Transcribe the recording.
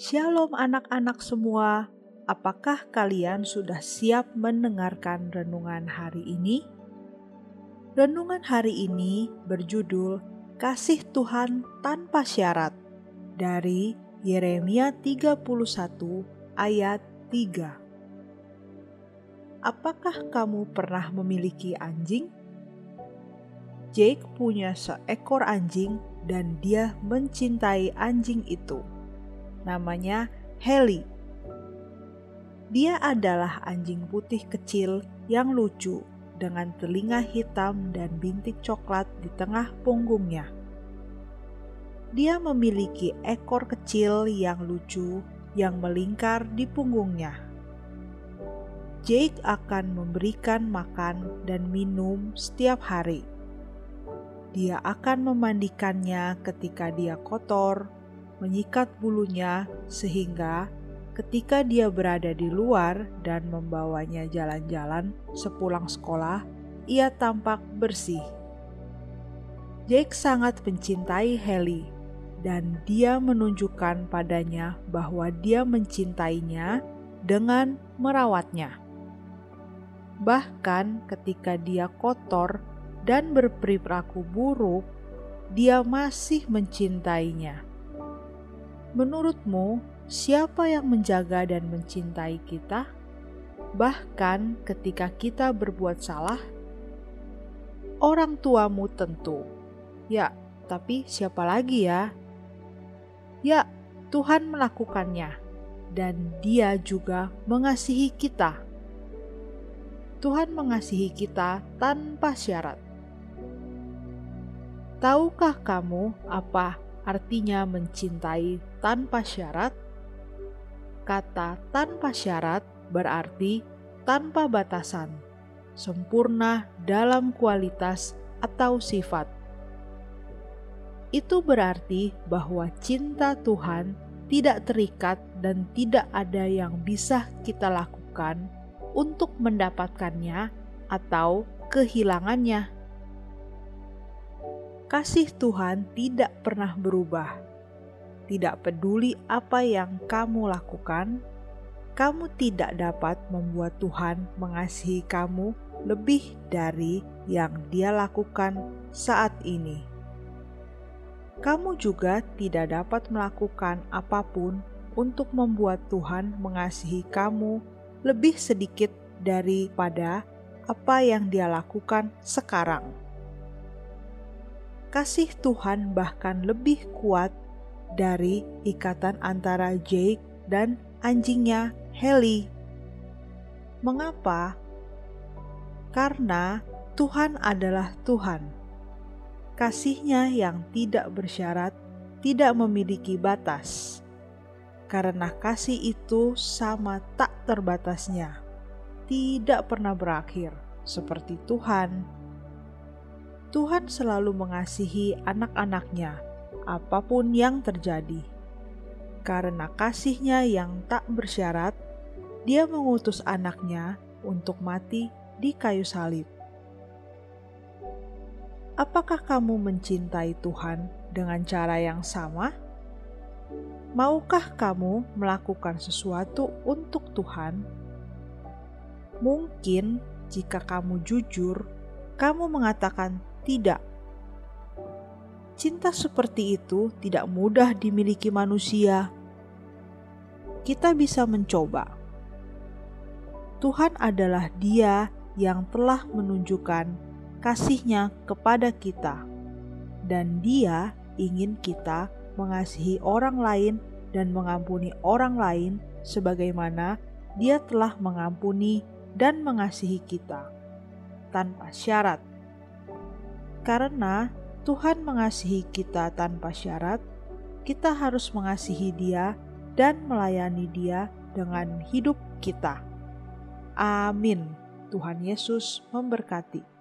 Shalom anak-anak semua. Apakah kalian sudah siap mendengarkan renungan hari ini? Renungan hari ini berjudul Kasih Tuhan Tanpa Syarat dari Yeremia 31 ayat 3. Apakah kamu pernah memiliki anjing? Jake punya seekor anjing dan dia mencintai anjing itu. Namanya Heli. Dia adalah anjing putih kecil yang lucu dengan telinga hitam dan bintik coklat di tengah punggungnya. Dia memiliki ekor kecil yang lucu yang melingkar di punggungnya. Jake akan memberikan makan dan minum setiap hari. Dia akan memandikannya ketika dia kotor, menyikat bulunya sehingga ketika dia berada di luar dan membawanya jalan-jalan sepulang sekolah, ia tampak bersih. Jake sangat mencintai Haley dan dia menunjukkan padanya bahwa dia mencintainya dengan merawatnya. Bahkan ketika dia kotor dan berperilaku buruk, dia masih mencintainya. Menurutmu, siapa yang menjaga dan mencintai kita, bahkan ketika kita berbuat salah? Orang tuamu tentu, ya, tapi siapa lagi ya? Ya, Tuhan melakukannya, dan Dia juga mengasihi kita. Tuhan mengasihi kita tanpa syarat. Tahukah kamu apa artinya mencintai tanpa syarat? Kata tanpa syarat berarti tanpa batasan, sempurna dalam kualitas atau sifat. Itu berarti bahwa cinta Tuhan tidak terikat dan tidak ada yang bisa kita lakukan untuk mendapatkannya atau kehilangannya. Kasih Tuhan tidak pernah berubah tidak peduli apa yang kamu lakukan, kamu tidak dapat membuat Tuhan mengasihi kamu lebih dari yang Dia lakukan saat ini. Kamu juga tidak dapat melakukan apa pun untuk membuat Tuhan mengasihi kamu lebih sedikit daripada apa yang Dia lakukan sekarang. Kasih Tuhan bahkan lebih kuat dari ikatan antara Jake dan anjingnya Haley. Mengapa? Karena Tuhan adalah Tuhan. Kasihnya yang tidak bersyarat tidak memiliki batas. Karena kasih itu sama tak terbatasnya, tidak pernah berakhir seperti Tuhan. Tuhan selalu mengasihi anak-anaknya apa pun yang terjadi. Karena kasihnya yang tak bersyarat, dia mengutus anaknya untuk mati di kayu salib. Apakah kamu mencintai Tuhan dengan cara yang sama? Maukah kamu melakukan sesuatu untuk Tuhan? Mungkin jika kamu jujur, kamu mengatakan tidak Cinta seperti itu tidak mudah dimiliki manusia. Kita bisa mencoba. Tuhan adalah Dia yang telah menunjukkan kasihnya kepada kita, dan Dia ingin kita mengasihi orang lain dan mengampuni orang lain sebagaimana Dia telah mengampuni dan mengasihi kita tanpa syarat. Karena Tuhan mengasihi kita tanpa syarat, kita harus mengasihi Dia dan melayani Dia dengan hidup kita. Amin. Tuhan Yesus memberkati.